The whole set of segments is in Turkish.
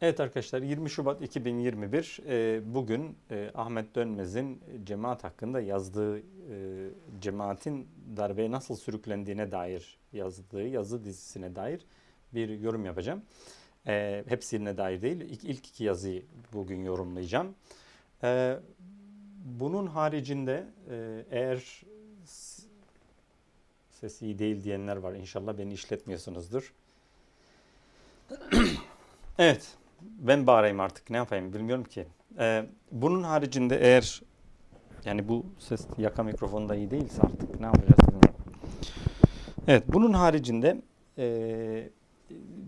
Evet arkadaşlar 20 Şubat 2021 e, bugün e, Ahmet Dönmez'in cemaat hakkında yazdığı e, cemaatin darbeye nasıl sürüklendiğine dair yazdığı yazı dizisine dair bir yorum yapacağım. E, hepsine dair değil ilk, ilk iki yazıyı bugün yorumlayacağım. Bunun haricinde eğer ses iyi değil diyenler var inşallah beni işletmiyorsunuzdur. evet ben bağırayım artık ne yapayım bilmiyorum ki. Ee, bunun haricinde eğer yani bu ses yaka mikrofonda iyi değilse artık ne yapacağız bilmiyorum. Evet bunun haricinde e,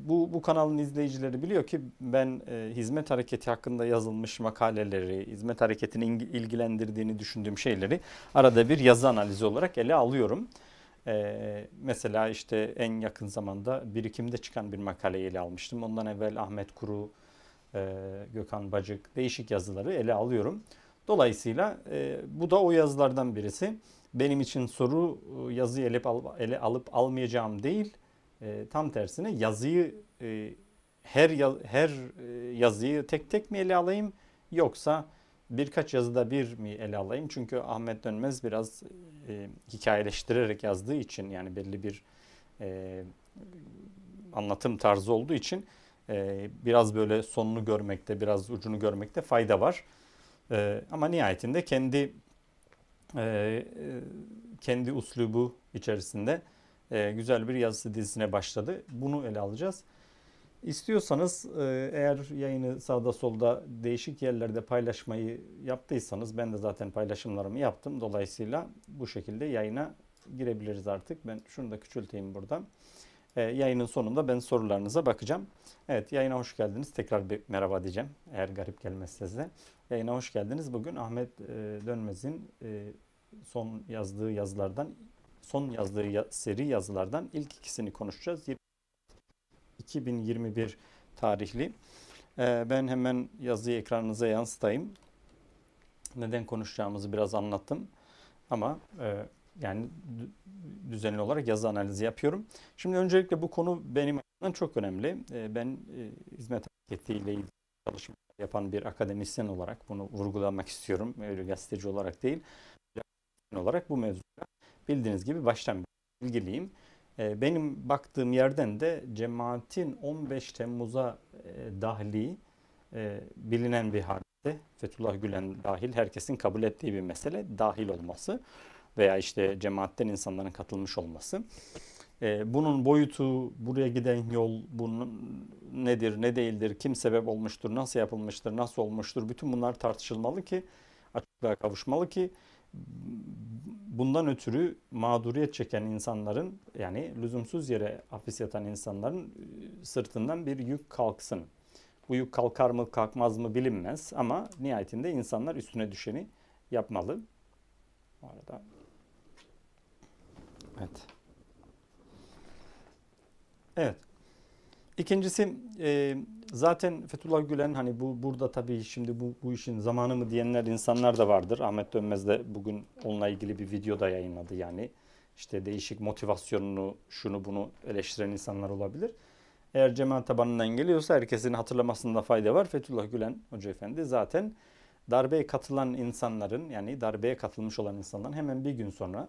bu, bu kanalın izleyicileri biliyor ki ben e, hizmet hareketi hakkında yazılmış makaleleri, hizmet hareketini ilgilendirdiğini düşündüğüm şeyleri arada bir yazı analizi olarak ele alıyorum. Ee, mesela işte en yakın zamanda birikimde çıkan bir makaleyi ele almıştım. Ondan evvel Ahmet Kuru, e, Gökhan Bacık değişik yazıları ele alıyorum. Dolayısıyla e, bu da o yazılardan birisi. Benim için soru e, yazıyı ele, ele alıp almayacağım değil. E, tam tersine yazıyı e, her her e, yazıyı tek tek mi ele alayım yoksa birkaç yazıda bir mi ele alayım? Çünkü Ahmet Dönmez biraz e, hikayeleştirerek yazdığı için yani belli bir e, anlatım tarzı olduğu için e, biraz böyle sonunu görmekte, biraz ucunu görmekte fayda var. E, ama nihayetinde kendi e, kendi uslubu içerisinde e, güzel bir yazısı dizisine başladı. Bunu ele alacağız. İstiyorsanız e, eğer yayını sağda solda değişik yerlerde paylaşmayı yaptıysanız ben de zaten paylaşımlarımı yaptım. Dolayısıyla bu şekilde yayına girebiliriz artık. Ben şunu da küçülteyim burada. E, yayının sonunda ben sorularınıza bakacağım. Evet yayına hoş geldiniz. Tekrar bir merhaba diyeceğim. Eğer garip gelmezse size. Yayına hoş geldiniz. Bugün Ahmet e, Dönmez'in e, son yazdığı yazılardan, son yazdığı ya, seri yazılardan ilk ikisini konuşacağız. 2021 tarihli. E, ben hemen yazıyı ekranınıza yansıtayım. Neden konuşacağımızı biraz anlattım. Ama e, yani düzenli olarak yazı analizi yapıyorum. Şimdi öncelikle bu konu benim açımdan çok önemli. Ee, ben e, hizmet hareketiyle ilgili çalışma yapan bir akademisyen olarak bunu vurgulamak istiyorum. Öyle gazeteci olarak değil. olarak bu mevzuda bildiğiniz gibi baştan ilgiliyim. Ee, benim baktığım yerden de cemaatin 15 Temmuz'a e, dahli e, bilinen bir hadise. Fethullah Gülen dahil herkesin kabul ettiği bir mesele dahil olması veya işte cemaatten insanların katılmış olması. Ee, bunun boyutu, buraya giden yol, bunun nedir, ne değildir, kim sebep olmuştur, nasıl yapılmıştır, nasıl olmuştur, bütün bunlar tartışılmalı ki, açıklığa kavuşmalı ki bundan ötürü mağduriyet çeken insanların yani lüzumsuz yere hapis yatan insanların e, sırtından bir yük kalksın. Bu yük kalkar mı kalkmaz mı bilinmez ama nihayetinde insanlar üstüne düşeni yapmalı. Bu arada Evet. Evet. İkincisi e, zaten Fethullah Gülen hani bu burada tabii şimdi bu, bu işin zamanı mı diyenler insanlar da vardır. Ahmet Dönmez de bugün onunla ilgili bir video da yayınladı yani. işte değişik motivasyonunu şunu bunu eleştiren insanlar olabilir. Eğer cemaat tabanından geliyorsa herkesin hatırlamasında fayda var. Fethullah Gülen Hoca Efendi zaten darbeye katılan insanların yani darbeye katılmış olan insanların hemen bir gün sonra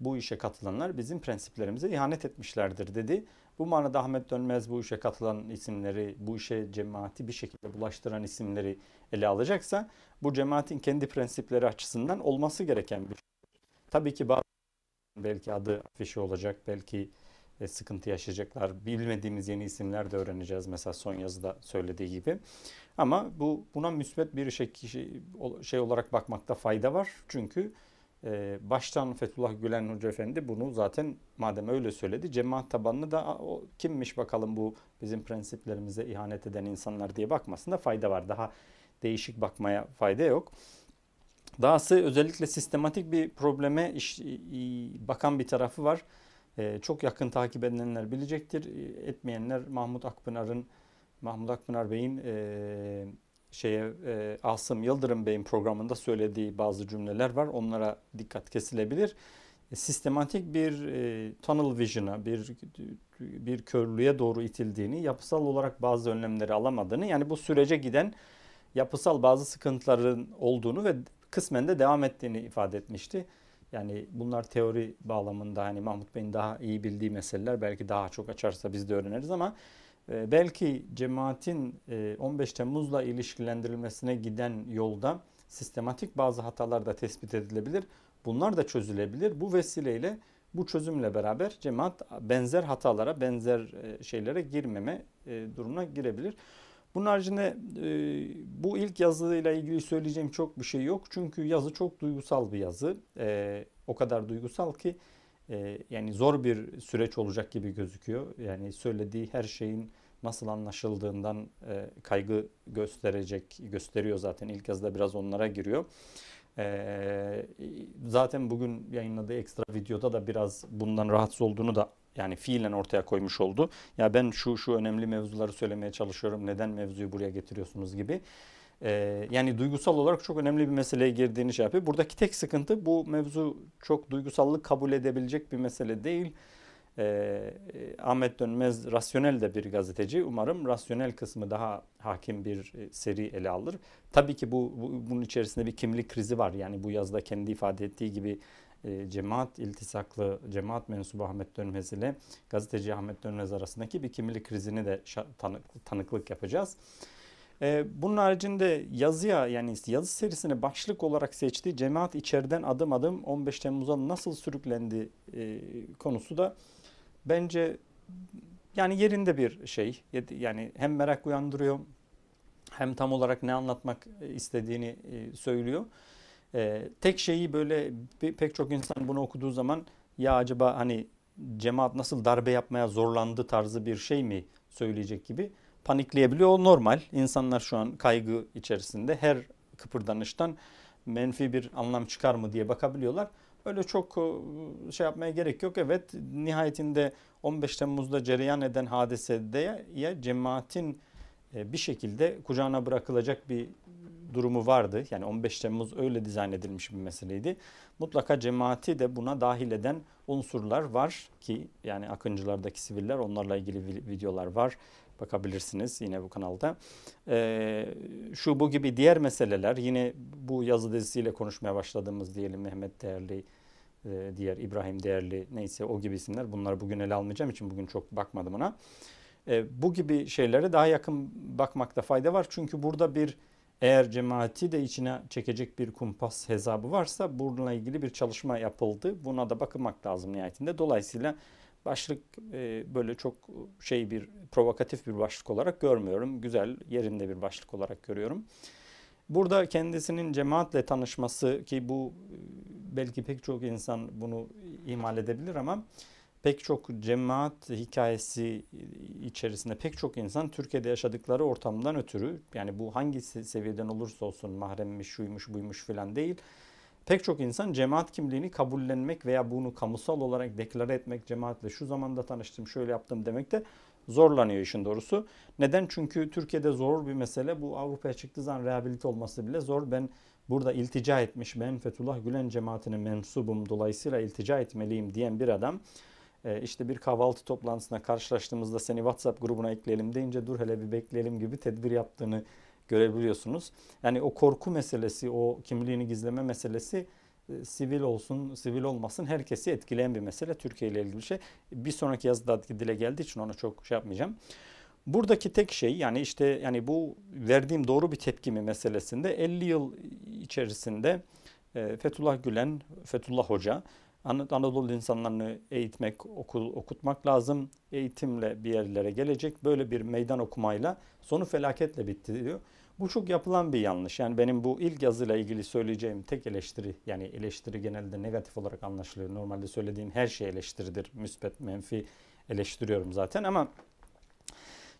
bu işe katılanlar bizim prensiplerimize ihanet etmişlerdir dedi. Bu manada Ahmet Dönmez bu işe katılan isimleri, bu işe cemaati bir şekilde bulaştıran isimleri ele alacaksa bu cemaatin kendi prensipleri açısından olması gereken bir şey. Tabii ki bazı belki adı afişi olacak, belki e, sıkıntı yaşayacaklar. Bilmediğimiz yeni isimler de öğreneceğiz mesela son yazıda söylediği gibi. Ama bu buna müsbet bir şey, şey olarak bakmakta fayda var. Çünkü ee, baştan Fethullah Gülen Hoca Efendi bunu zaten madem öyle söyledi cemaat tabanını da o kimmiş bakalım bu bizim prensiplerimize ihanet eden insanlar diye bakmasında fayda var. Daha değişik bakmaya fayda yok. Dahası özellikle sistematik bir probleme iş, bakan bir tarafı var. Ee, çok yakın takip edenler bilecektir. Etmeyenler Mahmut Akpınar'ın Mahmut Akpınar Bey'in e, şeye e, Asım Yıldırım Bey'in programında söylediği bazı cümleler var. Onlara dikkat kesilebilir. sistematik bir e, tunnel vision'a, bir bir körlüğe doğru itildiğini, yapısal olarak bazı önlemleri alamadığını, yani bu sürece giden yapısal bazı sıkıntıların olduğunu ve kısmen de devam ettiğini ifade etmişti. Yani bunlar teori bağlamında hani Mahmut Bey'in daha iyi bildiği meseleler belki daha çok açarsa biz de öğreniriz ama e, belki cemaatin e, 15 Temmuz'la ilişkilendirilmesine giden yolda sistematik bazı hatalar da tespit edilebilir. Bunlar da çözülebilir. Bu vesileyle bu çözümle beraber cemaat benzer hatalara, benzer e, şeylere girmeme e, durumuna girebilir. Bunun haricinde e, bu ilk yazıyla ilgili söyleyeceğim çok bir şey yok. Çünkü yazı çok duygusal bir yazı. O kadar duygusal ki yani zor bir süreç olacak gibi gözüküyor. Yani söylediği her şeyin nasıl anlaşıldığından kaygı gösterecek, gösteriyor zaten. ilk yazıda biraz onlara giriyor. Ee, zaten bugün yayınladığı ekstra videoda da biraz bundan rahatsız olduğunu da yani fiilen ortaya koymuş oldu. Ya ben şu şu önemli mevzuları söylemeye çalışıyorum. Neden mevzuyu buraya getiriyorsunuz gibi. Ee, yani duygusal olarak çok önemli bir meseleye girdiğini şey yapıyor. Buradaki tek sıkıntı bu mevzu çok duygusallık kabul edebilecek bir mesele değil. Ee, Ahmet Dönmez rasyonel de bir gazeteci. Umarım rasyonel kısmı daha hakim bir e, seri ele alır. Tabii ki bu, bu bunun içerisinde bir kimlik krizi var. Yani bu yazda kendi ifade ettiği gibi e, cemaat iltisaklı cemaat mensubu Ahmet Dönmez ile gazeteci Ahmet Dönmez arasındaki bir kimlik krizini de tanık, tanıklık yapacağız. E, bunun haricinde yazıya yani yazı serisine başlık olarak seçtiği cemaat içeriden adım adım 15 Temmuz'a nasıl sürüklendi e, konusu da bence yani yerinde bir şey. Yani hem merak uyandırıyor hem tam olarak ne anlatmak istediğini e, söylüyor. Ee, tek şeyi böyle pek çok insan bunu okuduğu zaman ya acaba hani cemaat nasıl darbe yapmaya zorlandı tarzı bir şey mi söyleyecek gibi panikleyebiliyor. O normal. İnsanlar şu an kaygı içerisinde her kıpırdanıştan menfi bir anlam çıkar mı diye bakabiliyorlar. Öyle çok e, şey yapmaya gerek yok. Evet nihayetinde 15 Temmuz'da cereyan eden hadisede ya cemaatin e, bir şekilde kucağına bırakılacak bir durumu vardı. Yani 15 Temmuz öyle dizayn edilmiş bir meseleydi. Mutlaka cemaati de buna dahil eden unsurlar var ki yani Akıncılardaki siviller onlarla ilgili videolar var. Bakabilirsiniz yine bu kanalda. Ee, şu bu gibi diğer meseleler yine bu yazı dizisiyle konuşmaya başladığımız diyelim Mehmet Değerli, e, diğer İbrahim Değerli neyse o gibi isimler. Bunları bugün ele almayacağım için bugün çok bakmadım ona. E, bu gibi şeylere daha yakın bakmakta fayda var. Çünkü burada bir eğer cemaati de içine çekecek bir kumpas hesabı varsa bununla ilgili bir çalışma yapıldı. Buna da bakılmak lazım nihayetinde. Dolayısıyla başlık e, böyle çok şey bir provokatif bir başlık olarak görmüyorum. Güzel yerinde bir başlık olarak görüyorum. Burada kendisinin cemaatle tanışması ki bu e, belki pek çok insan bunu ihmal edebilir ama pek çok cemaat hikayesi içerisinde pek çok insan Türkiye'de yaşadıkları ortamdan ötürü yani bu hangi seviyeden olursa olsun mahremmiş, şuymuş, buymuş filan değil. Pek çok insan cemaat kimliğini kabullenmek veya bunu kamusal olarak deklare etmek cemaatle şu zamanda tanıştım, şöyle yaptım demek de zorlanıyor işin doğrusu. Neden? Çünkü Türkiye'de zor bir mesele. Bu Avrupa'ya çıktığı zaman rehabilite olması bile zor. Ben burada iltica etmiş, ben Fethullah Gülen cemaatinin mensubum dolayısıyla iltica etmeliyim diyen bir adam e, işte bir kahvaltı toplantısına karşılaştığımızda seni WhatsApp grubuna ekleyelim deyince dur hele bir bekleyelim gibi tedbir yaptığını görebiliyorsunuz. Yani o korku meselesi, o kimliğini gizleme meselesi e, sivil olsun, sivil olmasın herkesi etkileyen bir mesele. Türkiye ile ilgili şey. Bir sonraki yazıda dile geldiği için ona çok şey yapmayacağım. Buradaki tek şey yani işte yani bu verdiğim doğru bir tepki mi meselesinde 50 yıl içerisinde e, Fethullah Gülen, Fethullah Hoca Anadolu insanlarını eğitmek, okul okutmak lazım. Eğitimle bir yerlere gelecek. Böyle bir meydan okumayla sonu felaketle bitti diyor. Bu çok yapılan bir yanlış. Yani benim bu ilk yazıyla ilgili söyleyeceğim tek eleştiri, yani eleştiri genelde negatif olarak anlaşılıyor. Normalde söylediğim her şey eleştiridir. Müspet, menfi eleştiriyorum zaten ama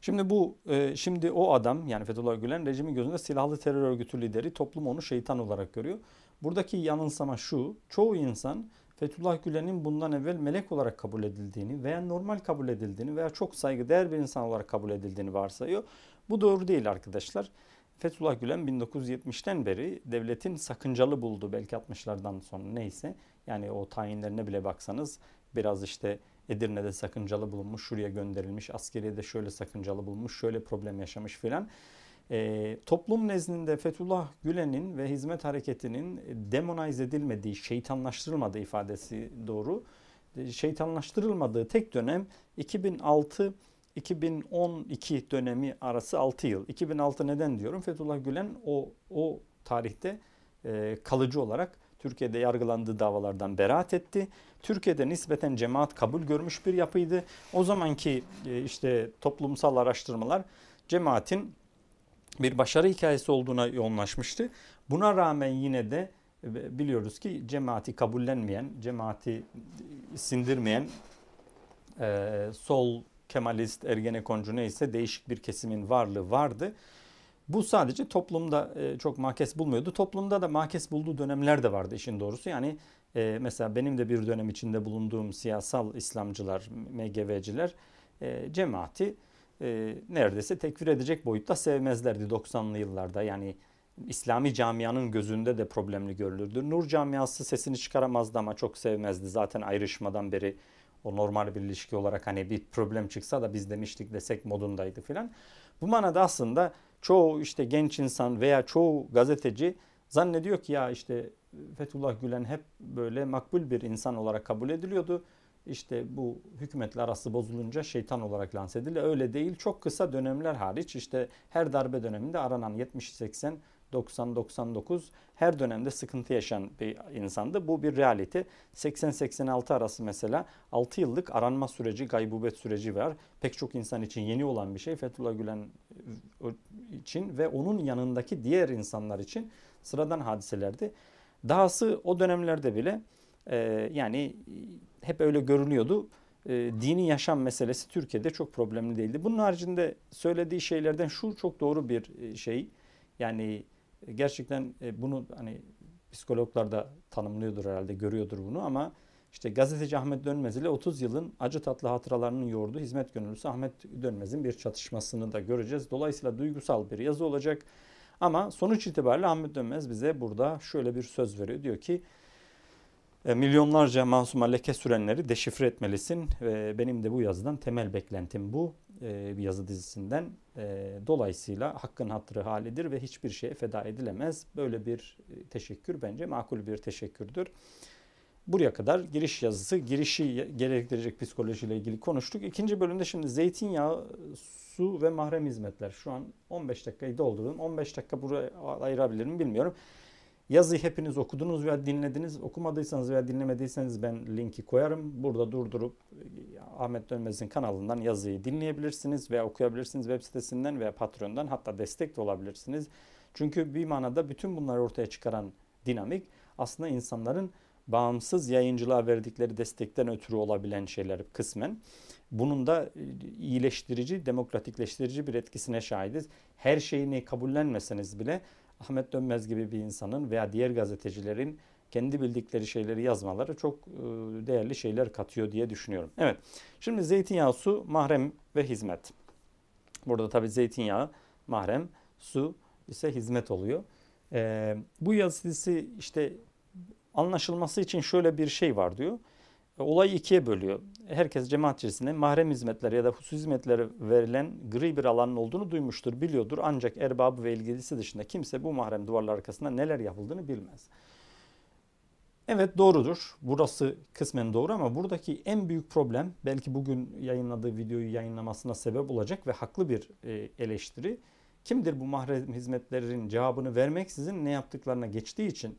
Şimdi bu e, şimdi o adam yani Fethullah Gülen rejimin gözünde silahlı terör örgütü lideri toplum onu şeytan olarak görüyor. Buradaki yanılsama şu. Çoğu insan Fethullah Gülen'in bundan evvel melek olarak kabul edildiğini veya normal kabul edildiğini veya çok saygıdeğer bir insan olarak kabul edildiğini varsayıyor. Bu doğru değil arkadaşlar. Fethullah Gülen 1970'ten beri devletin sakıncalı buldu belki 60'lardan sonra neyse. Yani o tayinlerine bile baksanız biraz işte Edirne'de sakıncalı bulunmuş, şuraya gönderilmiş, askeriyede şöyle sakıncalı bulunmuş, şöyle problem yaşamış filan. E, toplum nezdinde Fethullah Gülen'in ve hizmet hareketinin demonize edilmediği, şeytanlaştırılmadığı ifadesi doğru. Şeytanlaştırılmadığı tek dönem 2006 2012 dönemi arası 6 yıl. 2006 neden diyorum? Fethullah Gülen o o tarihte e, kalıcı olarak Türkiye'de yargılandığı davalardan beraat etti. Türkiye'de nispeten cemaat kabul görmüş bir yapıydı. O zamanki e, işte toplumsal araştırmalar cemaatin bir başarı hikayesi olduğuna yoğunlaşmıştı. Buna rağmen yine de e, biliyoruz ki cemaati kabullenmeyen, cemaati sindirmeyen e, sol Kemalist, Ergenekoncu neyse değişik bir kesimin varlığı vardı. Bu sadece toplumda e, çok makes bulmuyordu. Toplumda da makes bulduğu dönemler de vardı işin doğrusu. Yani e, mesela benim de bir dönem içinde bulunduğum siyasal İslamcılar, MGV'ciler e, cemaati neredeyse tekfir edecek boyutta sevmezlerdi 90'lı yıllarda. Yani İslami camianın gözünde de problemli görülürdü. Nur camiası sesini çıkaramazdı ama çok sevmezdi. Zaten ayrışmadan beri o normal bir ilişki olarak hani bir problem çıksa da biz demiştik desek modundaydı filan. Bu manada aslında çoğu işte genç insan veya çoğu gazeteci zannediyor ki ya işte Fethullah Gülen hep böyle makbul bir insan olarak kabul ediliyordu. İşte bu hükümetle arası bozulunca şeytan olarak lanse edildi. Öyle değil. Çok kısa dönemler hariç işte her darbe döneminde aranan 70-80 90-99 her dönemde sıkıntı yaşayan bir insandı. Bu bir realite. 80-86 arası mesela 6 yıllık aranma süreci, gaybubet süreci var. Pek çok insan için yeni olan bir şey. Fethullah Gülen e, için ve onun yanındaki diğer insanlar için sıradan hadiselerdi. Dahası o dönemlerde bile e, yani hep öyle görünüyordu. E, dini yaşam meselesi Türkiye'de çok problemli değildi. Bunun haricinde söylediği şeylerden şu çok doğru bir e, şey. Yani gerçekten e, bunu hani psikologlar da tanımlıyordur herhalde, görüyordur bunu ama işte gazeteci Ahmet Dönmez ile 30 yılın acı tatlı hatıralarının yoğurduğu hizmet gönüllüsü Ahmet Dönmez'in bir çatışmasını da göreceğiz. Dolayısıyla duygusal bir yazı olacak. Ama sonuç itibariyle Ahmet Dönmez bize burada şöyle bir söz veriyor. Diyor ki milyonlarca masuma leke sürenleri deşifre etmelisin. Benim de bu yazıdan temel beklentim bu. E, bir yazı dizisinden. E, dolayısıyla hakkın hatırı halidir ve hiçbir şeye feda edilemez. Böyle bir teşekkür bence makul bir teşekkürdür. Buraya kadar giriş yazısı, girişi gerektirecek psikolojiyle ilgili konuştuk. İkinci bölümde şimdi zeytinyağı, su ve mahrem hizmetler. Şu an 15 dakikayı doldurdum. 15 dakika buraya ayırabilirim bilmiyorum. Yazıyı hepiniz okudunuz veya dinlediniz. Okumadıysanız veya dinlemediyseniz ben linki koyarım. Burada durdurup e, Ahmet Dönmez'in kanalından yazıyı dinleyebilirsiniz veya okuyabilirsiniz web sitesinden veya Patreon'dan hatta destek de olabilirsiniz. Çünkü bir manada bütün bunları ortaya çıkaran dinamik aslında insanların bağımsız yayıncılığa verdikleri destekten ötürü olabilen şeyler kısmen. Bunun da e, iyileştirici, demokratikleştirici bir etkisine şahidiz. Her şeyini kabullenmeseniz bile Ahmet Dönmez gibi bir insanın veya diğer gazetecilerin kendi bildikleri şeyleri yazmaları çok e, değerli şeyler katıyor diye düşünüyorum. Evet. Şimdi zeytinyağı, su, mahrem ve hizmet. Burada tabi zeytinyağı, mahrem, su ise hizmet oluyor. Ee, bu yazısı işte anlaşılması için şöyle bir şey var diyor. Olayı ikiye bölüyor. Herkes cemaat içerisinde mahrem hizmetleri ya da husus hizmetleri verilen gri bir alanın olduğunu duymuştur, biliyordur. Ancak erbabı ve ilgilisi dışında kimse bu mahrem duvarlar arkasında neler yapıldığını bilmez. Evet doğrudur. Burası kısmen doğru ama buradaki en büyük problem belki bugün yayınladığı videoyu yayınlamasına sebep olacak ve haklı bir e, eleştiri. Kimdir bu mahrem hizmetlerin cevabını vermeksizin ne yaptıklarına geçtiği için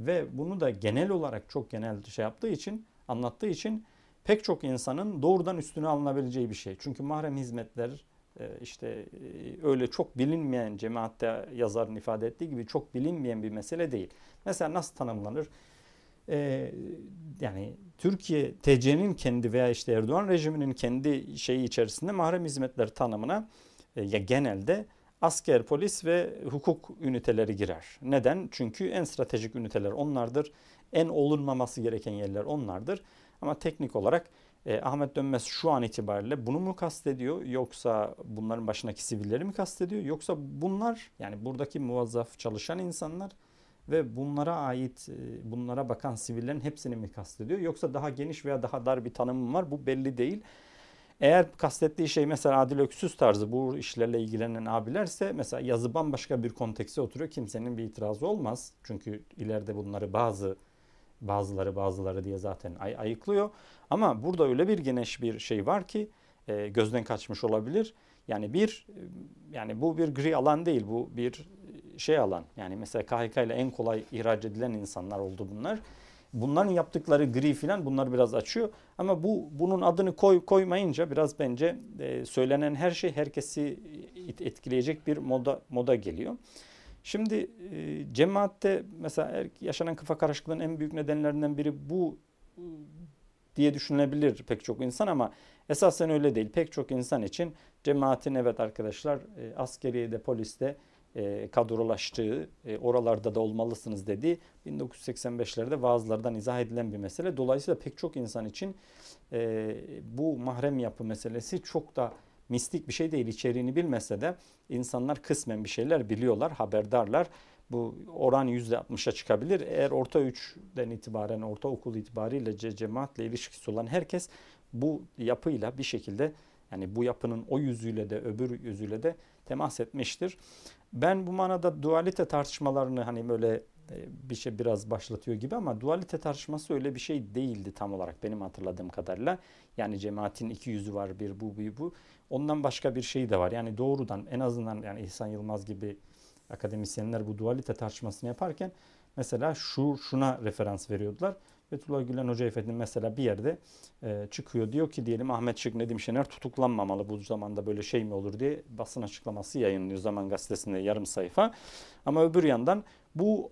ve bunu da genel olarak çok genel şey yaptığı için anlattığı için pek çok insanın doğrudan üstüne alınabileceği bir şey. Çünkü mahrem hizmetler e, işte e, öyle çok bilinmeyen cemaatte yazarın ifade ettiği gibi çok bilinmeyen bir mesele değil. Mesela nasıl tanımlanır? Ee, yani Türkiye TC'nin kendi veya işte Erdoğan rejiminin kendi şeyi içerisinde mahrem hizmetler tanımına e, ya genelde asker, polis ve hukuk üniteleri girer. Neden? Çünkü en stratejik üniteler onlardır. En olunmaması gereken yerler onlardır. Ama teknik olarak E, Ahmet Dönmez şu an itibariyle bunu mu kastediyor yoksa bunların başındaki sivilleri mi kastediyor yoksa bunlar yani buradaki muvazzaf çalışan insanlar ve bunlara ait e, bunlara bakan sivillerin hepsini mi kastediyor yoksa daha geniş veya daha dar bir tanımı var bu belli değil. Eğer kastettiği şey mesela Adil Öksüz tarzı bu işlerle ilgilenen abilerse mesela yazı bambaşka bir kontekste oturuyor. Kimsenin bir itirazı olmaz. Çünkü ileride bunları bazı bazıları bazıları diye zaten ay ayıklıyor. Ama burada öyle bir geniş bir şey var ki e, gözden kaçmış olabilir. Yani bir yani bu bir gri alan değil. Bu bir şey alan. Yani mesela KHK ile en kolay ihraç edilen insanlar oldu bunlar. Bunların yaptıkları gri filan bunlar biraz açıyor. Ama bu bunun adını koy koymayınca biraz bence e, söylenen her şey herkesi etkileyecek bir moda moda geliyor. Şimdi e, cemaatte mesela er, yaşanan kafa karışıklığının en büyük nedenlerinden biri bu e, diye düşünülebilir pek çok insan ama esasen öyle değil. Pek çok insan için cemaatin evet arkadaşlar e, askeriyede, poliste e, kadrolaştığı, e, oralarda da olmalısınız dediği 1985'lerde vaazlardan izah edilen bir mesele. Dolayısıyla pek çok insan için e, bu mahrem yapı meselesi çok da mistik bir şey değil. İçeriğini bilmese de insanlar kısmen bir şeyler biliyorlar, haberdarlar. Bu oran %60'a çıkabilir. Eğer orta 3'den itibaren, orta okul itibariyle cemaatle ilişkisi olan herkes bu yapıyla bir şekilde yani bu yapının o yüzüyle de öbür yüzüyle de temas etmiştir. Ben bu manada dualite tartışmalarını hani böyle bir şey biraz başlatıyor gibi ama dualite tartışması öyle bir şey değildi tam olarak benim hatırladığım kadarıyla. Yani cemaatin iki yüzü var bir bu bir bu. Ondan başka bir şey de var. Yani doğrudan en azından yani İhsan Yılmaz gibi akademisyenler bu dualite tartışmasını yaparken mesela şu şuna referans veriyordular. Fethullah Gülen Hoca Efendi mesela bir yerde e, çıkıyor diyor ki diyelim Ahmet Şık Nedim Şener tutuklanmamalı bu zamanda böyle şey mi olur diye basın açıklaması yayınlıyor Zaman Gazetesi'nde yarım sayfa. Ama öbür yandan bu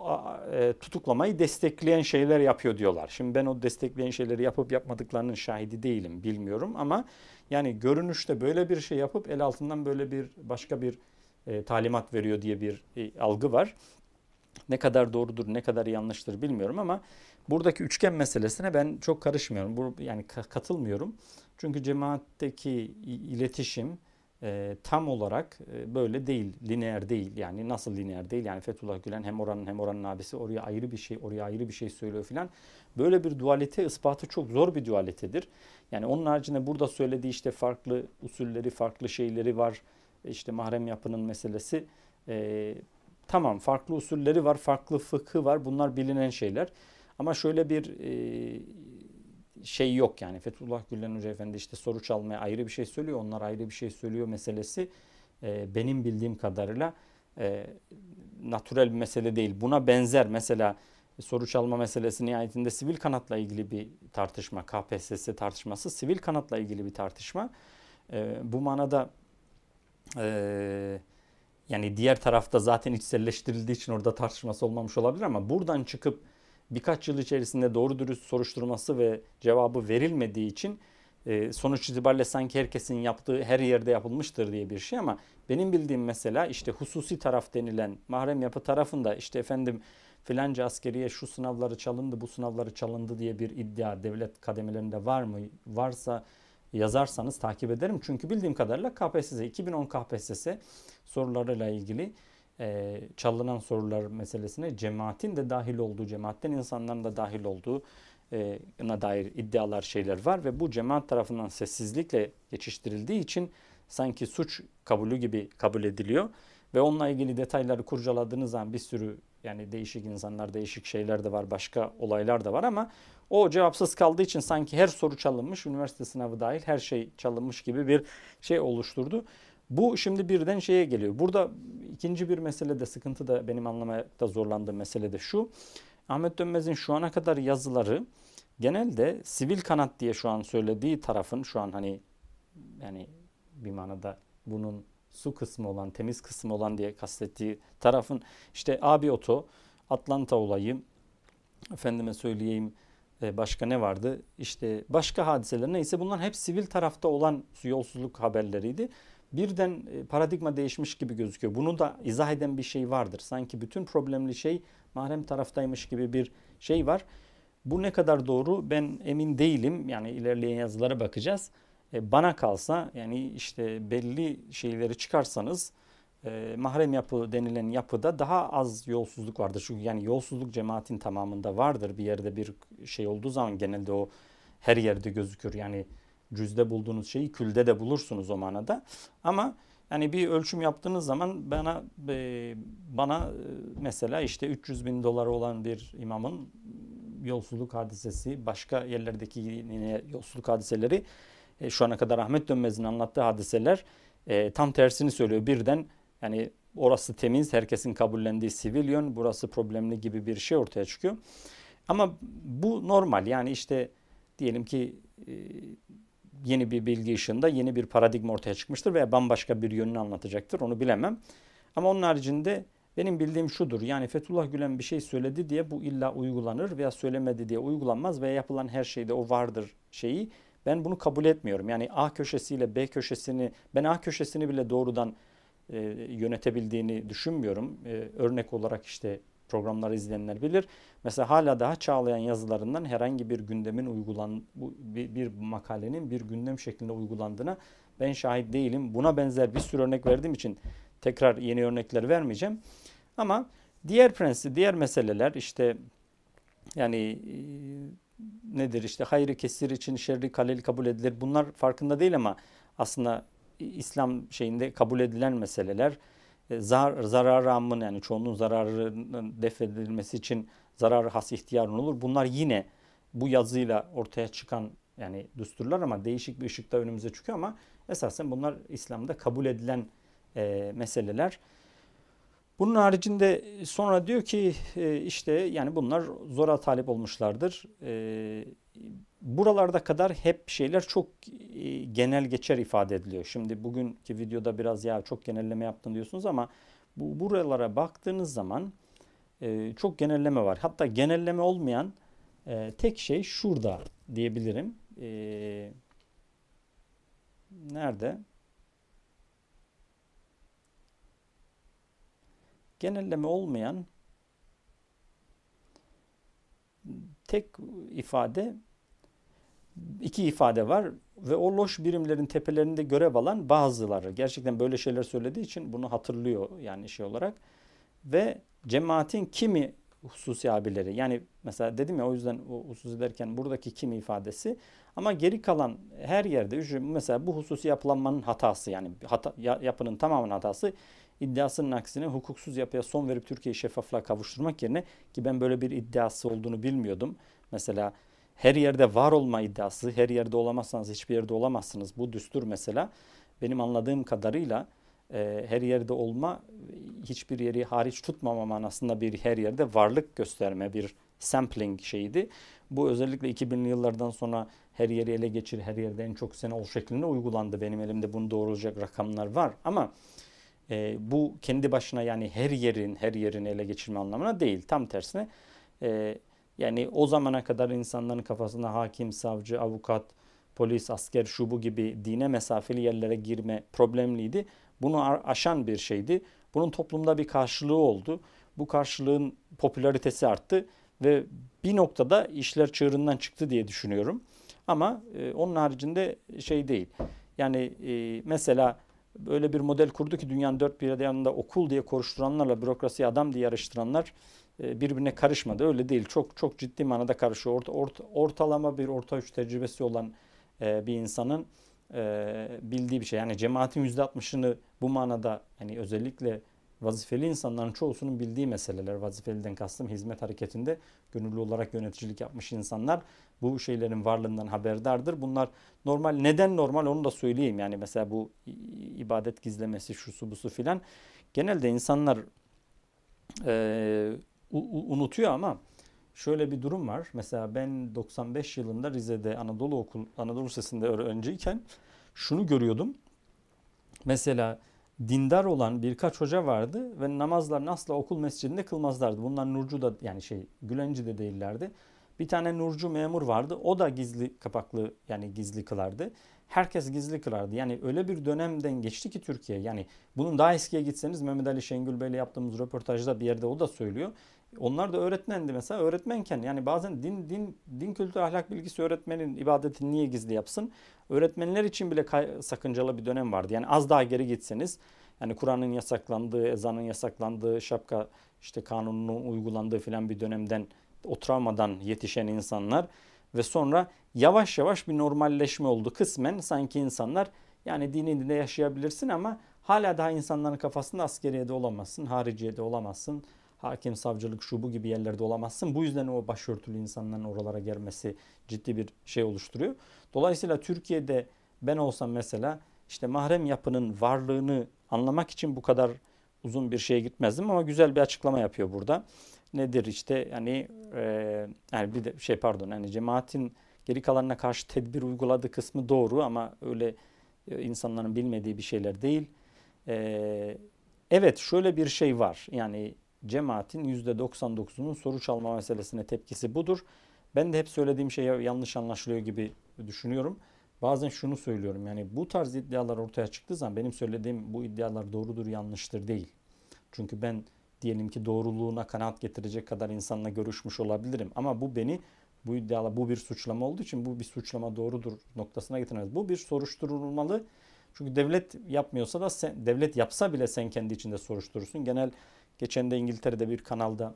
e, tutuklamayı destekleyen şeyler yapıyor diyorlar. Şimdi ben o destekleyen şeyleri yapıp yapmadıklarının şahidi değilim bilmiyorum ama yani görünüşte böyle bir şey yapıp el altından böyle bir başka bir e, talimat veriyor diye bir e, algı var. Ne kadar doğrudur, ne kadar yanlıştır bilmiyorum ama buradaki üçgen meselesine ben çok karışmıyorum. Bu, yani katılmıyorum. Çünkü cemaatteki iletişim e, tam olarak e, böyle değil, lineer değil. Yani nasıl lineer değil? Yani Fethullah Gülen hem oranın hem oranın abisi oraya ayrı bir şey, oraya ayrı bir şey söylüyor filan. Böyle bir dualite ispatı çok zor bir dualitedir. Yani onun haricinde burada söylediği işte farklı usulleri, farklı şeyleri var. İşte mahrem yapının meselesi. E, tamam farklı usulleri var, farklı fıkhı var. Bunlar bilinen şeyler. Ama şöyle bir e, şey yok yani Fethullah Gülen Hoca Efendi işte soru çalmaya ayrı bir şey söylüyor. Onlar ayrı bir şey söylüyor meselesi e, benim bildiğim kadarıyla e, natürel bir mesele değil. Buna benzer mesela soru çalma meselesi nihayetinde sivil kanatla ilgili bir tartışma. KPSS tartışması sivil kanatla ilgili bir tartışma. E, bu manada e, yani diğer tarafta zaten içselleştirildiği için orada tartışması olmamış olabilir ama buradan çıkıp birkaç yıl içerisinde doğru dürüst soruşturması ve cevabı verilmediği için e, sonuç itibariyle sanki herkesin yaptığı her yerde yapılmıştır diye bir şey ama benim bildiğim mesela işte hususi taraf denilen mahrem yapı tarafında işte efendim filanca askeriye şu sınavları çalındı bu sınavları çalındı diye bir iddia devlet kademelerinde var mı? Varsa yazarsanız takip ederim. Çünkü bildiğim kadarıyla KPSS 2010 KPSS sorularıyla ilgili e, çalınan sorular meselesine cemaatin de dahil olduğu, cemaatten insanların da dahil olduğu e, na dair iddialar şeyler var ve bu cemaat tarafından sessizlikle geçiştirildiği için sanki suç kabulü gibi kabul ediliyor ve onunla ilgili detayları kurcaladığınız zaman bir sürü yani değişik insanlar, değişik şeyler de var, başka olaylar da var ama o cevapsız kaldığı için sanki her soru çalınmış, üniversite sınavı dahil her şey çalınmış gibi bir şey oluşturdu. Bu şimdi birden şeye geliyor. Burada ikinci bir mesele de sıkıntı da benim anlamakta zorlandığım mesele de şu. Ahmet Dönmez'in şu ana kadar yazıları genelde sivil kanat diye şu an söylediği tarafın şu an hani yani bir manada bunun su kısmı olan, temiz kısmı olan diye kastettiği tarafın işte abi oto, Atlanta olayı, efendime söyleyeyim e, başka ne vardı? İşte başka hadiseler neyse bunlar hep sivil tarafta olan yolsuzluk haberleriydi birden e, paradigma değişmiş gibi gözüküyor. Bunu da izah eden bir şey vardır. Sanki bütün problemli şey mahrem taraftaymış gibi bir şey var. Bu ne kadar doğru ben emin değilim. Yani ilerleyen yazılara bakacağız. E, bana kalsa yani işte belli şeyleri çıkarsanız e, mahrem yapı denilen yapıda daha az yolsuzluk vardır. Çünkü yani yolsuzluk cemaatin tamamında vardır. Bir yerde bir şey olduğu zaman genelde o her yerde gözükür. Yani cüzde bulduğunuz şeyi külde de bulursunuz o manada. Ama yani bir ölçüm yaptığınız zaman bana e, bana e, mesela işte 300 bin doları olan bir imamın yolsuzluk hadisesi, başka yerlerdeki yine yolsuzluk hadiseleri e, şu ana kadar Ahmet Dönmez'in anlattığı hadiseler tam tersini söylüyor. Birden yani orası temiz, herkesin kabullendiği sivilyon, burası problemli gibi bir şey ortaya çıkıyor. Ama bu normal yani işte diyelim ki yeni bir bilgi ışığında yeni bir paradigma ortaya çıkmıştır veya bambaşka bir yönünü anlatacaktır onu bilemem. Ama onun haricinde benim bildiğim şudur. Yani Fethullah Gülen bir şey söyledi diye bu illa uygulanır veya söylemedi diye uygulanmaz veya yapılan her şeyde o vardır şeyi. Ben bunu kabul etmiyorum. Yani A köşesiyle B köşesini ben A köşesini bile doğrudan e, yönetebildiğini düşünmüyorum. E, örnek olarak işte programları izleyenler bilir. Mesela hala daha Çağlayan yazılarından herhangi bir gündemin uygulan bir, bir makalenin bir gündem şeklinde uygulandığına ben şahit değilim. Buna benzer bir sürü örnek verdiğim için tekrar yeni örnekler vermeyeceğim. Ama diğer prensip, diğer meseleler işte yani e, nedir işte hayrı kesir için şerri kaleli kabul edilir. Bunlar farkında değil ama aslında İslam şeyinde kabul edilen meseleler. E, zar, zararı ammın yani çoğunun zararının defedilmesi için zararı has ihtiyarın olur. Bunlar yine bu yazıyla ortaya çıkan yani düsturlar ama değişik bir ışıkta önümüze çıkıyor ama esasen bunlar İslam'da kabul edilen e, meseleler. Bunun haricinde sonra diyor ki e, işte yani bunlar zora talip olmuşlardır. E, buralarda kadar hep şeyler çok e, genel geçer ifade ediliyor. Şimdi bugünkü videoda biraz ya çok genelleme yaptın diyorsunuz ama bu buralara baktığınız zaman çok genelleme var. Hatta genelleme olmayan tek şey şurada diyebilirim. Nerede? genelleme olmayan tek ifade iki ifade var ve o loş birimlerin tepelerinde görev alan bazıları. Gerçekten böyle şeyler söylediği için bunu hatırlıyor yani şey olarak. Ve cemaatin kimi hususi abileri yani mesela dedim ya o yüzden o hususi derken buradaki kimi ifadesi. Ama geri kalan her yerde mesela bu hususi yapılanmanın hatası yani hata, yapının tamamının hatası iddiasının aksine hukuksuz yapıya son verip Türkiye'yi şeffaflığa kavuşturmak yerine ki ben böyle bir iddiası olduğunu bilmiyordum. Mesela her yerde var olma iddiası, her yerde olamazsanız hiçbir yerde olamazsınız. Bu düstur mesela benim anladığım kadarıyla e, her yerde olma hiçbir yeri hariç tutmama manasında bir her yerde varlık gösterme bir sampling şeydi. Bu özellikle 2000'li yıllardan sonra her yeri ele geçir, her yerde en çok sene ol şeklinde uygulandı. Benim elimde bunu doğrulacak rakamlar var ama e, bu kendi başına yani her yerin her yerini ele geçirme anlamına değil. Tam tersine e, yani o zamana kadar insanların kafasında hakim, savcı, avukat, polis, asker, şubu gibi dine mesafeli yerlere girme problemliydi. Bunu aşan bir şeydi. Bunun toplumda bir karşılığı oldu. Bu karşılığın popülaritesi arttı ve bir noktada işler çığırından çıktı diye düşünüyorum. Ama e, onun haricinde şey değil. Yani e, mesela böyle bir model kurdu ki dünyanın dört bir yanında okul diye konuşturanlarla bürokrasiyi adam diye yarıştıranlar birbirine karışmadı. Öyle değil. Çok çok ciddi manada karışıyor. Orta, orta, ortalama bir orta üç tecrübesi olan e, bir insanın e, bildiği bir şey. Yani cemaatin yüzde altmışını bu manada hani özellikle vazifeli insanların çoğusunun bildiği meseleler. Vazifeliden kastım hizmet hareketinde gönüllü olarak yöneticilik yapmış insanlar bu şeylerin varlığından haberdardır. Bunlar normal. Neden normal onu da söyleyeyim. Yani mesela bu ibadet gizlemesi, şusu busu filan. Genelde insanlar e, unutuyor ama şöyle bir durum var. Mesela ben 95 yılında Rize'de Anadolu Okul, Anadolu Lisesi'nde öğrenciyken şunu görüyordum. Mesela dindar olan birkaç hoca vardı ve namazlarını asla okul mescidinde kılmazlardı. Bunlar Nurcu da yani şey Gülenci de değillerdi. Bir tane Nurcu memur vardı. O da gizli kapaklı yani gizli kılardı. Herkes gizli kılardı. Yani öyle bir dönemden geçti ki Türkiye. Yani bunun daha eskiye gitseniz Mehmet Ali Şengül Bey'le yaptığımız röportajda bir yerde o da söylüyor. Onlar da öğretmendi mesela. Öğretmenken yani bazen din din din kültür ahlak bilgisi öğretmenin ibadetini niye gizli yapsın? Öğretmenler için bile sakıncalı bir dönem vardı. Yani az daha geri gitseniz yani Kur'an'ın yasaklandığı, ezanın yasaklandığı, şapka işte kanununun uygulandığı filan bir dönemden o travmadan yetişen insanlar ve sonra yavaş yavaş bir normalleşme oldu. Kısmen sanki insanlar yani dini de yaşayabilirsin ama hala daha insanların kafasında askeriyede olamazsın, hariciyede olamazsın, hakim, savcılık, şu bu gibi yerlerde olamazsın. Bu yüzden o başörtülü insanların oralara gelmesi ciddi bir şey oluşturuyor. Dolayısıyla Türkiye'de ben olsam mesela işte mahrem yapının varlığını anlamak için bu kadar uzun bir şeye gitmezdim ama güzel bir açıklama yapıyor burada. Nedir işte yani e, yani bir de şey pardon yani cemaatin geri kalanına karşı tedbir uyguladığı kısmı doğru ama öyle e, insanların bilmediği bir şeyler değil. E, evet şöyle bir şey var yani cemaatin %99'unun soru çalma meselesine tepkisi budur. Ben de hep söylediğim şey yanlış anlaşılıyor gibi düşünüyorum. Bazen şunu söylüyorum yani bu tarz iddialar ortaya çıktığı zaman benim söylediğim bu iddialar doğrudur yanlıştır değil. Çünkü ben diyelim ki doğruluğuna kanaat getirecek kadar insanla görüşmüş olabilirim. Ama bu beni bu iddiala bu bir suçlama olduğu için bu bir suçlama doğrudur noktasına getirmez. Bu bir soruşturulmalı. Çünkü devlet yapmıyorsa da sen, devlet yapsa bile sen kendi içinde soruşturursun. Genel geçen de İngiltere'de bir kanalda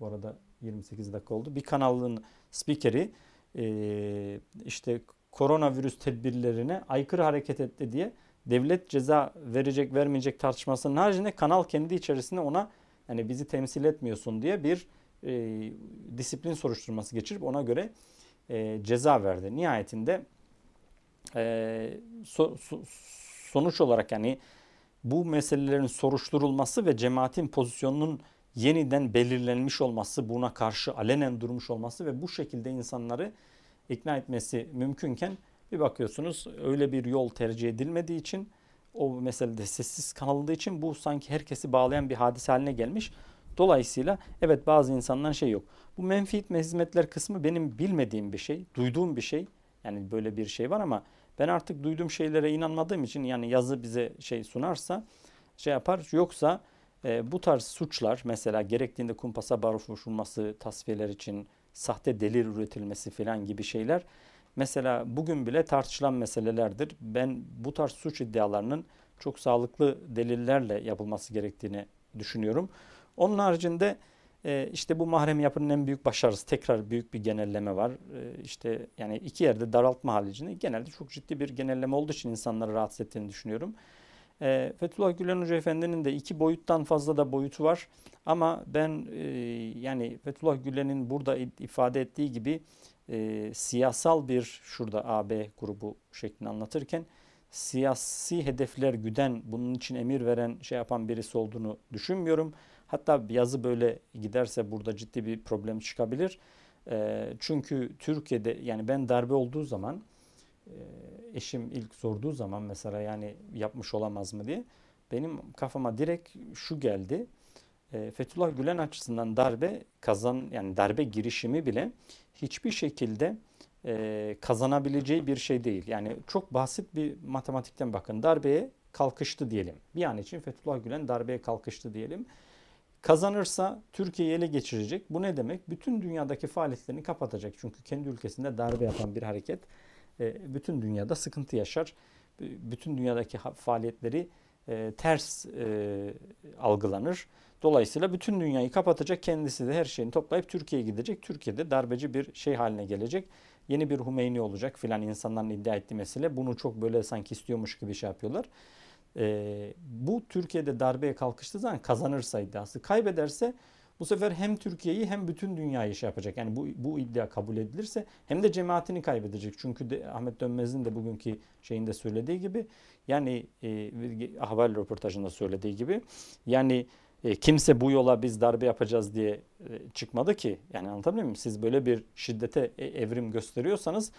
bu arada 28 dakika oldu. Bir kanalın spikeri e, işte koronavirüs tedbirlerine aykırı hareket etti diye devlet ceza verecek vermeyecek tartışmasının haricinde kanal kendi içerisinde ona yani bizi temsil etmiyorsun diye bir e, disiplin soruşturması geçirip ona göre e, ceza verdi. Nihayetinde e, so, so, sonuç olarak yani bu meselelerin soruşturulması ve cemaatin pozisyonunun yeniden belirlenmiş olması, buna karşı alenen durmuş olması ve bu şekilde insanları ikna etmesi mümkünken bir bakıyorsunuz öyle bir yol tercih edilmediği için o meselede sessiz kaldığı için bu sanki herkesi bağlayan bir hadise haline gelmiş. Dolayısıyla evet bazı insanların şey yok. Bu menfi hizmetler kısmı benim bilmediğim bir şey, duyduğum bir şey. Yani böyle bir şey var ama ben artık duyduğum şeylere inanmadığım için yani yazı bize şey sunarsa şey yapar. Yoksa e, bu tarz suçlar mesela gerektiğinde kumpasa başvurulması tasfiyeler için sahte delil üretilmesi falan gibi şeyler mesela bugün bile tartışılan meselelerdir. Ben bu tarz suç iddialarının çok sağlıklı delillerle yapılması gerektiğini düşünüyorum. Onun haricinde e, işte bu mahrem yapının en büyük başarısı tekrar büyük bir genelleme var. E, işte yani iki yerde daraltma haricinde genelde çok ciddi bir genelleme olduğu için insanları rahatsız ettiğini düşünüyorum. E, Fethullah Gülen Hoca Efendi'nin de iki boyuttan fazla da boyutu var. Ama ben e, yani Fethullah Gülen'in burada ifade ettiği gibi e, siyasal bir şurada AB grubu şeklini anlatırken siyasi hedefler güden bunun için emir veren şey yapan birisi olduğunu düşünmüyorum. Hatta yazı böyle giderse burada ciddi bir problem çıkabilir. E, çünkü Türkiye'de yani ben darbe olduğu zaman e, eşim ilk sorduğu zaman mesela yani yapmış olamaz mı diye benim kafama direkt şu geldi. E, Fethullah Gülen açısından darbe kazan yani darbe girişimi bile hiçbir şekilde e, kazanabileceği bir şey değil. Yani çok basit bir matematikten bakın. Darbeye kalkıştı diyelim. Bir an için Fethullah Gülen darbeye kalkıştı diyelim. Kazanırsa Türkiye'yi ele geçirecek. Bu ne demek? Bütün dünyadaki faaliyetlerini kapatacak. Çünkü kendi ülkesinde darbe yapan bir hareket e, bütün dünyada sıkıntı yaşar. Bütün dünyadaki faaliyetleri e, ters e, algılanır. Dolayısıyla bütün dünyayı kapatacak kendisi de her şeyini toplayıp Türkiye'ye gidecek. Türkiye'de darbeci bir şey haline gelecek. Yeni bir Humeyni olacak filan insanların iddia ettiği mesele. Bunu çok böyle sanki istiyormuş gibi şey yapıyorlar. E, bu Türkiye'de darbeye kalkıştığı zaman kazanırsa iddiası. Kaybederse bu sefer hem Türkiye'yi hem bütün dünyayı şey yapacak. Yani bu, bu iddia kabul edilirse hem de cemaatini kaybedecek. Çünkü de Ahmet Dönmez'in de bugünkü şeyinde söylediği gibi yani e, haber röportajında söylediği gibi yani e, kimse bu yola biz darbe yapacağız diye e, çıkmadı ki. Yani anlatabiliyor muyum? Siz böyle bir şiddete e, evrim gösteriyorsanız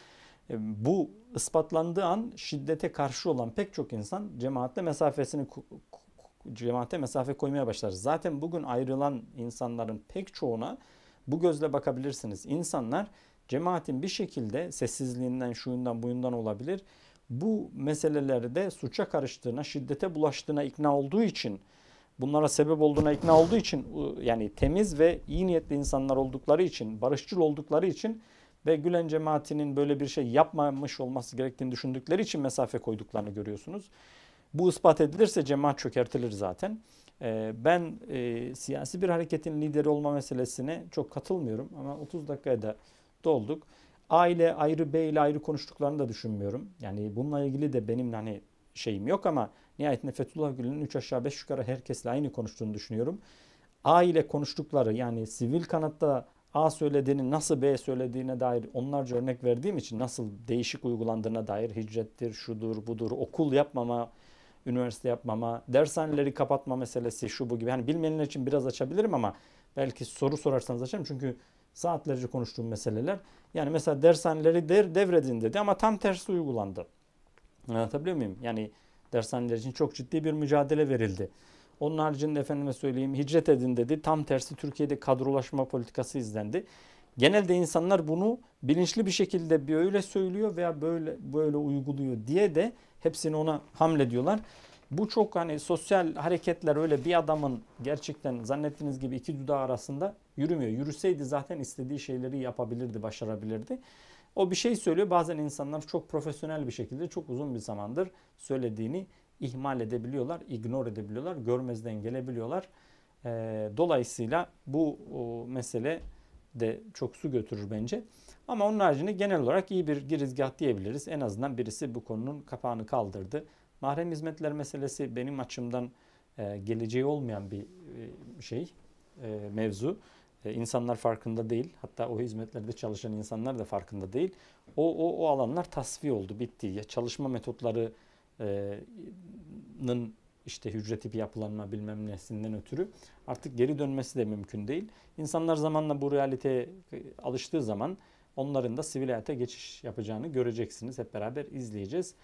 bu ispatlandığı an şiddete karşı olan pek çok insan cemaatle mesafesini cemaate mesafe koymaya başlar. Zaten bugün ayrılan insanların pek çoğuna bu gözle bakabilirsiniz. İnsanlar cemaatin bir şekilde sessizliğinden, şuyundan, buyundan olabilir. Bu meselelerde suça karıştığına, şiddete bulaştığına ikna olduğu için bunlara sebep olduğuna ikna olduğu için yani temiz ve iyi niyetli insanlar oldukları için, barışçıl oldukları için ve Gülen cemaatinin böyle bir şey yapmamış olması gerektiğini düşündükleri için mesafe koyduklarını görüyorsunuz. Bu ispat edilirse cemaat çökertilir zaten. Ee, ben e, siyasi bir hareketin lideri olma meselesine çok katılmıyorum ama 30 dakikaya da dolduk. Aile ayrı, bey ile ayrı konuştuklarını da düşünmüyorum. Yani bununla ilgili de benim hani şeyim yok ama nihayetinde Fethullah Gülen'in 3 aşağı 5 yukarı herkesle aynı konuştuğunu düşünüyorum. A ile konuştukları yani sivil kanatta A söylediğini nasıl B söylediğine dair onlarca örnek verdiğim için nasıl değişik uygulandığına dair hicrettir, şudur, budur, okul yapmama, üniversite yapmama, dershaneleri kapatma meselesi şu bu gibi. Hani bilmeyenler için biraz açabilirim ama belki soru sorarsanız açarım. Çünkü saatlerce konuştuğum meseleler. Yani mesela dershaneleri der, devredin dedi ama tam tersi uygulandı. Anlatabiliyor muyum? Yani dershaneler için çok ciddi bir mücadele verildi. Onun haricinde efendime söyleyeyim hicret edin dedi. Tam tersi Türkiye'de kadrolaşma politikası izlendi. Genelde insanlar bunu bilinçli bir şekilde bir öyle söylüyor veya böyle böyle uyguluyor diye de hepsini ona hamlediyorlar. Bu çok hani sosyal hareketler öyle bir adamın gerçekten zannettiğiniz gibi iki dudağı arasında yürümüyor. Yürüseydi zaten istediği şeyleri yapabilirdi, başarabilirdi. O bir şey söylüyor. Bazen insanlar çok profesyonel bir şekilde çok uzun bir zamandır söylediğini ihmal edebiliyorlar, ignore edebiliyorlar, görmezden gelebiliyorlar. Dolayısıyla bu mesele de çok su götürür bence. Ama onun haricinde genel olarak iyi bir girizgah diyebiliriz. En azından birisi bu konunun kapağını kaldırdı. Mahrem hizmetler meselesi benim açımdan e, geleceği olmayan bir e, şey, e, mevzu. E, insanlar farkında değil. Hatta o hizmetlerde çalışan insanlar da farkında değil. O, o, o alanlar tasfiye oldu, bitti. Ya, çalışma metotlarının işte hücre tipi yapılanma bilmem nesinden ötürü artık geri dönmesi de mümkün değil. İnsanlar zamanla bu realiteye alıştığı zaman onların da sivil hayata geçiş yapacağını göreceksiniz. Hep beraber izleyeceğiz.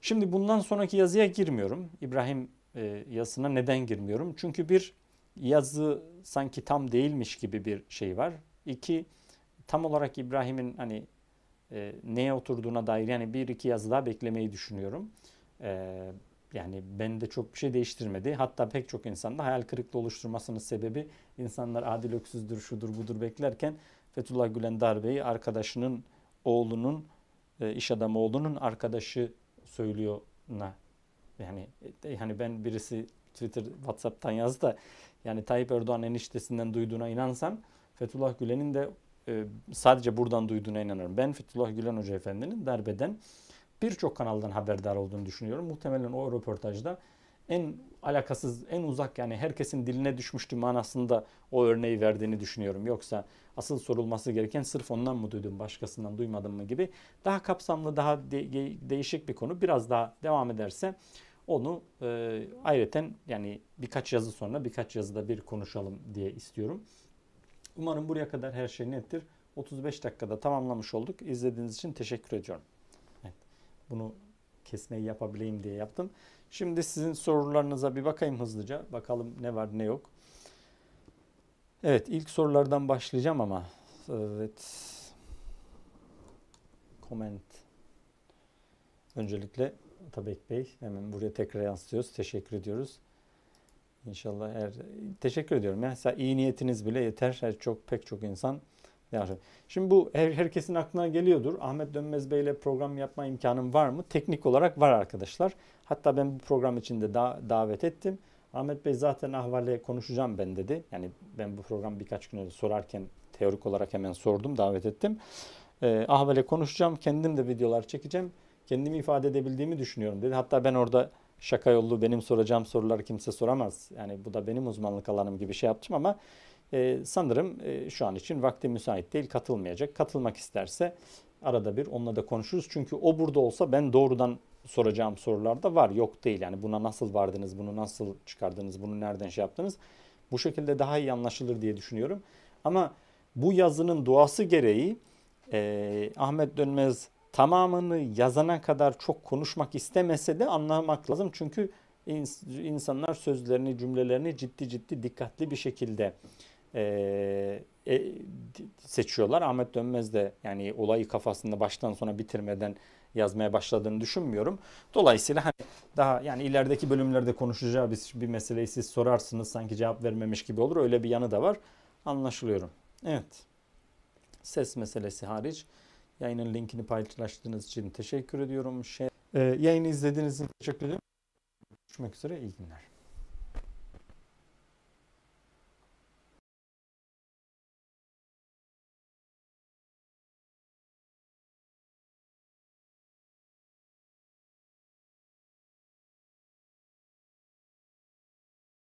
Şimdi bundan sonraki yazıya girmiyorum. İbrahim e, yazısına neden girmiyorum? Çünkü bir yazı sanki tam değilmiş gibi bir şey var. İki tam olarak İbrahim'in hani e, neye oturduğuna dair yani bir iki yazı daha beklemeyi düşünüyorum. E, yani bende çok bir şey değiştirmedi. Hatta pek çok insanda hayal kırıklığı oluşturmasının sebebi insanlar adil öksüzdür, şudur budur beklerken Fethullah Gülen darbeyi arkadaşının oğlunun e, iş adamı oğlunun arkadaşı söylüyor na. Yani hani ben birisi Twitter, WhatsApp'tan yazdı da yani Tayyip Erdoğan eniştesinden duyduğuna inansam Fethullah Gülen'in de e, sadece buradan duyduğuna inanıyorum. Ben Fethullah Gülen Hoca Efendi'nin darbeden birçok kanaldan haberdar olduğunu düşünüyorum. Muhtemelen o röportajda en alakasız, en uzak yani herkesin diline düşmüştü manasında o örneği verdiğini düşünüyorum. Yoksa asıl sorulması gereken sırf ondan mı duydum, başkasından duymadım mı gibi daha kapsamlı, daha de- değişik bir konu. Biraz daha devam ederse onu e, ayrıca yani birkaç yazı sonra birkaç yazıda bir konuşalım diye istiyorum. Umarım buraya kadar her şey nettir. 35 dakikada tamamlamış olduk. İzlediğiniz için teşekkür ediyorum. Evet, bunu kesmeyi yapabileyim diye yaptım. Şimdi sizin sorularınıza bir bakayım hızlıca. Bakalım ne var ne yok. Evet ilk sorulardan başlayacağım ama. Evet. Comment. Öncelikle Tabek Bey hemen buraya tekrar yansıtıyoruz. Teşekkür ediyoruz. İnşallah her teşekkür ediyorum. Mesela iyi niyetiniz bile yeter. Her çok pek çok insan yapıyor. Şimdi bu her, herkesin aklına geliyordur. Ahmet Dönmez Bey ile program yapma imkanım var mı? Teknik olarak var arkadaşlar. Hatta ben bu program içinde da, davet ettim. Ahmet Bey zaten ahvale konuşacağım ben dedi. Yani ben bu program birkaç gün önce sorarken teorik olarak hemen sordum, davet ettim. E, ahvale konuşacağım, kendim de videolar çekeceğim. Kendimi ifade edebildiğimi düşünüyorum dedi. Hatta ben orada şaka yollu benim soracağım soruları kimse soramaz. Yani bu da benim uzmanlık alanım gibi şey yaptım ama e, sanırım e, şu an için vakti müsait değil katılmayacak. Katılmak isterse arada bir onunla da konuşuruz. Çünkü o burada olsa ben doğrudan soracağım sorular da var. Yok değil yani buna nasıl vardınız, bunu nasıl çıkardınız, bunu nereden şey yaptınız. Bu şekilde daha iyi anlaşılır diye düşünüyorum. Ama bu yazının doğası gereği e, Ahmet Dönmez tamamını yazana kadar çok konuşmak istemese de anlamak lazım. Çünkü insanlar sözlerini, cümlelerini ciddi ciddi dikkatli bir şekilde e, e, seçiyorlar. Ahmet Dönmez de yani olayı kafasında baştan sona bitirmeden yazmaya başladığını düşünmüyorum. Dolayısıyla hani daha yani ilerideki bölümlerde konuşacağı bir, bir meseleyi siz sorarsınız sanki cevap vermemiş gibi olur. Öyle bir yanı da var. Anlaşılıyorum. Evet. Ses meselesi hariç yayının linkini paylaştığınız için teşekkür ediyorum. Şey, e, yayını izlediğiniz için teşekkür ederim. Görüşmek üzere. iyi günler.